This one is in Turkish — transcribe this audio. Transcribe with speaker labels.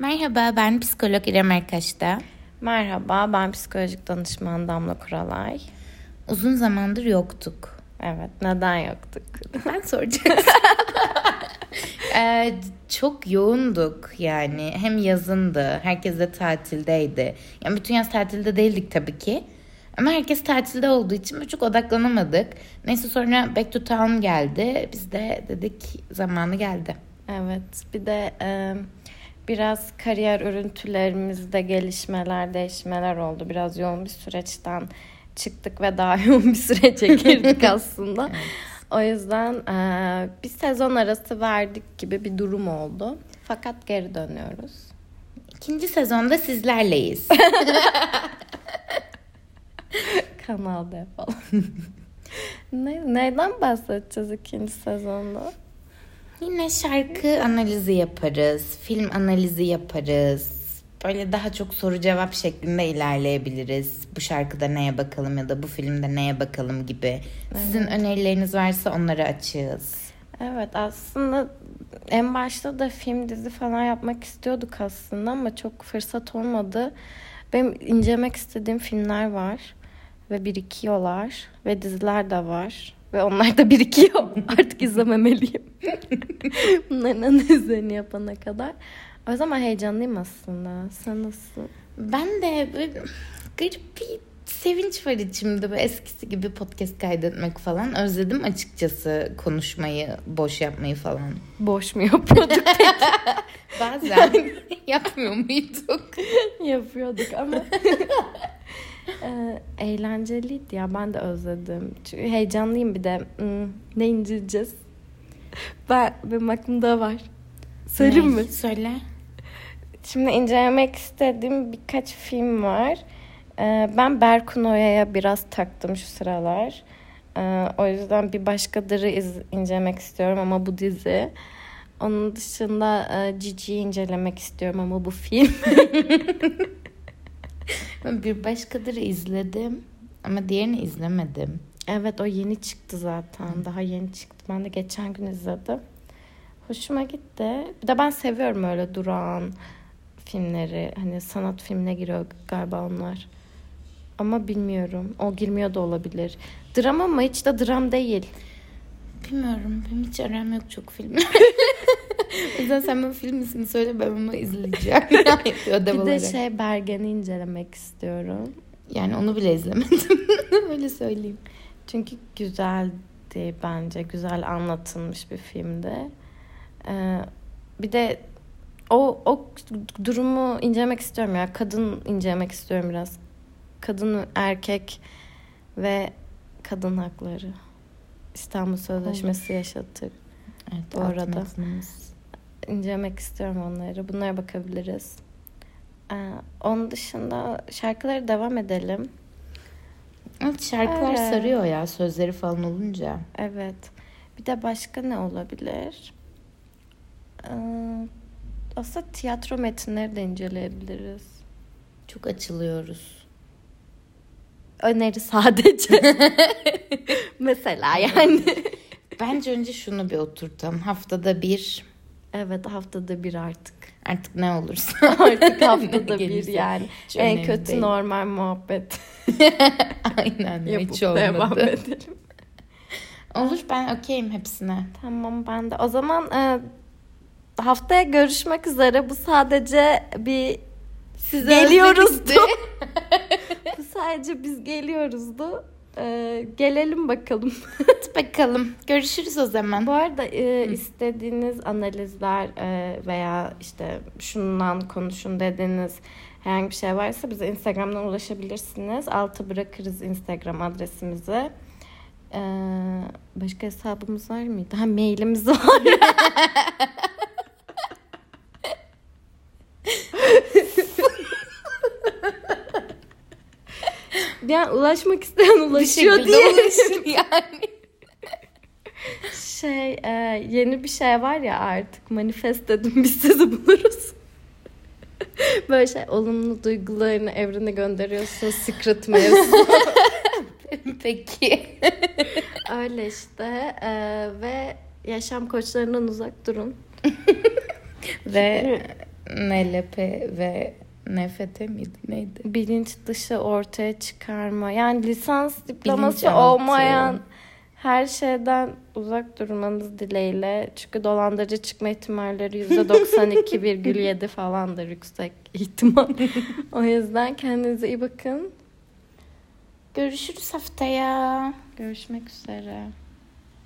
Speaker 1: Merhaba, ben psikolog İrem Erkaş'ta.
Speaker 2: Merhaba, ben psikolojik danışman Damla Kuralay.
Speaker 1: Uzun zamandır yoktuk.
Speaker 2: Evet, neden yoktuk?
Speaker 1: Ben soracaksın. ee, çok yoğunduk yani. Hem yazındı, herkes de tatildeydi. Yani bütün yaz tatilde değildik tabii ki. Ama herkes tatilde olduğu için çok odaklanamadık. Neyse sonra Back to Town geldi. Biz de dedik zamanı geldi.
Speaker 2: Evet, bir de... E biraz kariyer örüntülerimizde gelişmeler, değişmeler oldu. Biraz yoğun bir süreçten çıktık ve daha yoğun bir sürece girdik aslında. evet. O yüzden e, bir sezon arası verdik gibi bir durum oldu. Fakat geri dönüyoruz.
Speaker 1: İkinci sezonda sizlerleyiz.
Speaker 2: Kanalda falan. ne, neyden bahsedeceğiz ikinci sezonda?
Speaker 1: Yine şarkı analizi yaparız, film analizi yaparız. Böyle daha çok soru cevap şeklinde ilerleyebiliriz. Bu şarkıda neye bakalım ya da bu filmde neye bakalım gibi. Sizin önerileriniz varsa onları açığız.
Speaker 2: Evet aslında en başta da film dizi falan yapmak istiyorduk aslında ama çok fırsat olmadı. Benim incelemek istediğim filmler var ve birikiyorlar ve diziler de var. Ve onlar da birikiyor. Artık izlememeliyim. Bunların analizlerini yapana kadar. O zaman heyecanlıyım aslında. Sen nasıl?
Speaker 1: Ben de böyle garip bir sevinç var içimde. Böyle eskisi gibi podcast kaydetmek falan. Özledim açıkçası konuşmayı, boş yapmayı falan.
Speaker 2: Boş mu yapıyorduk peki?
Speaker 1: Bazen yapmıyor muyduk?
Speaker 2: Yapıyorduk ama ee, eğlenceliydi ya ben de özledim. Çünkü heyecanlıyım bir de. Hmm, ne indireceğiz? Ben, benim aklımda var. Söyleyeyim mi?
Speaker 1: Söyle.
Speaker 2: Şimdi incelemek istediğim birkaç film var. Ee, ben Berkun Oya'ya biraz taktım şu sıralar. Ee, o yüzden bir başkadırı iz, incelemek istiyorum ama bu dizi. Onun dışında e, Cici'yi incelemek istiyorum ama bu film.
Speaker 1: Ben bir başkadır izledim ama diğerini izlemedim.
Speaker 2: Evet o yeni çıktı zaten. Hı. Daha yeni çıktı. Ben de geçen gün izledim. Hoşuma gitti. Bir de ben seviyorum öyle duran filmleri. Hani sanat filmine giriyor galiba onlar. Ama bilmiyorum. O girmiyor da olabilir. Dram ama hiç de dram değil.
Speaker 1: Bilmiyorum. Benim hiç aram yok çok film. o yüzden sen bu film ismini söyle ben onu izleyeceğim.
Speaker 2: bir de şey Bergen'i incelemek istiyorum.
Speaker 1: Yani onu bile izlemedim. Öyle söyleyeyim.
Speaker 2: Çünkü güzeldi bence. Güzel anlatılmış bir filmdi. Ee, bir de o, o durumu incelemek istiyorum ya. Kadın incelemek istiyorum biraz. Kadın, erkek ve kadın hakları. İstanbul Sözleşmesi yaşattık.
Speaker 1: Evet, bu arada.
Speaker 2: İncelemek istiyorum onları. Bunlara bakabiliriz. Ee, onun dışında şarkıları devam edelim.
Speaker 1: Evet şarkılar evet. sarıyor ya sözleri falan olunca.
Speaker 2: Evet. Bir de başka ne olabilir? Ee, aslında tiyatro metinleri de inceleyebiliriz.
Speaker 1: Çok açılıyoruz.
Speaker 2: Öneri sadece. Mesela yani.
Speaker 1: Bence önce şunu bir oturtalım. Haftada bir
Speaker 2: Evet haftada bir artık.
Speaker 1: Artık ne olursa.
Speaker 2: artık haftada bir yani. en kötü değil. normal muhabbet.
Speaker 1: Aynen Yapıp hiç olmadı. devam edelim. Olur ben okeyim hepsine.
Speaker 2: Tamam ben de. O zaman e, haftaya görüşmek üzere. Bu sadece bir Size geliyoruzdu. Bu sadece biz geliyoruzdu. Ee, gelelim bakalım.
Speaker 1: bakalım. Görüşürüz o zaman.
Speaker 2: Bu arada e, istediğiniz analizler e, veya işte şundan konuşun dediğiniz herhangi bir şey varsa bize Instagram'dan ulaşabilirsiniz. Altı bırakırız Instagram adresimizi. Ee, başka hesabımız var mıydı? Ha mailimiz var. yani ulaşmak isteyen ulaşıyor diye. ulaşır yani. şey e, yeni bir şey var ya artık manifest dedim biz sizi buluruz. Böyle şey olumlu duygularını evrene gönderiyorsun secret.
Speaker 1: Peki.
Speaker 2: Öyle işte e, ve yaşam koçlarından uzak durun.
Speaker 1: ve NLP ve NFT miydi neydi?
Speaker 2: Bilinç dışı ortaya çıkarma. Yani lisans diploması
Speaker 1: Bilinçaltı.
Speaker 2: olmayan her şeyden uzak durmanız dileğiyle. Çünkü dolandırıcı çıkma ihtimalleri %92,7 falandır yüksek ihtimal. o yüzden kendinize iyi bakın.
Speaker 1: Görüşürüz haftaya.
Speaker 2: Görüşmek üzere.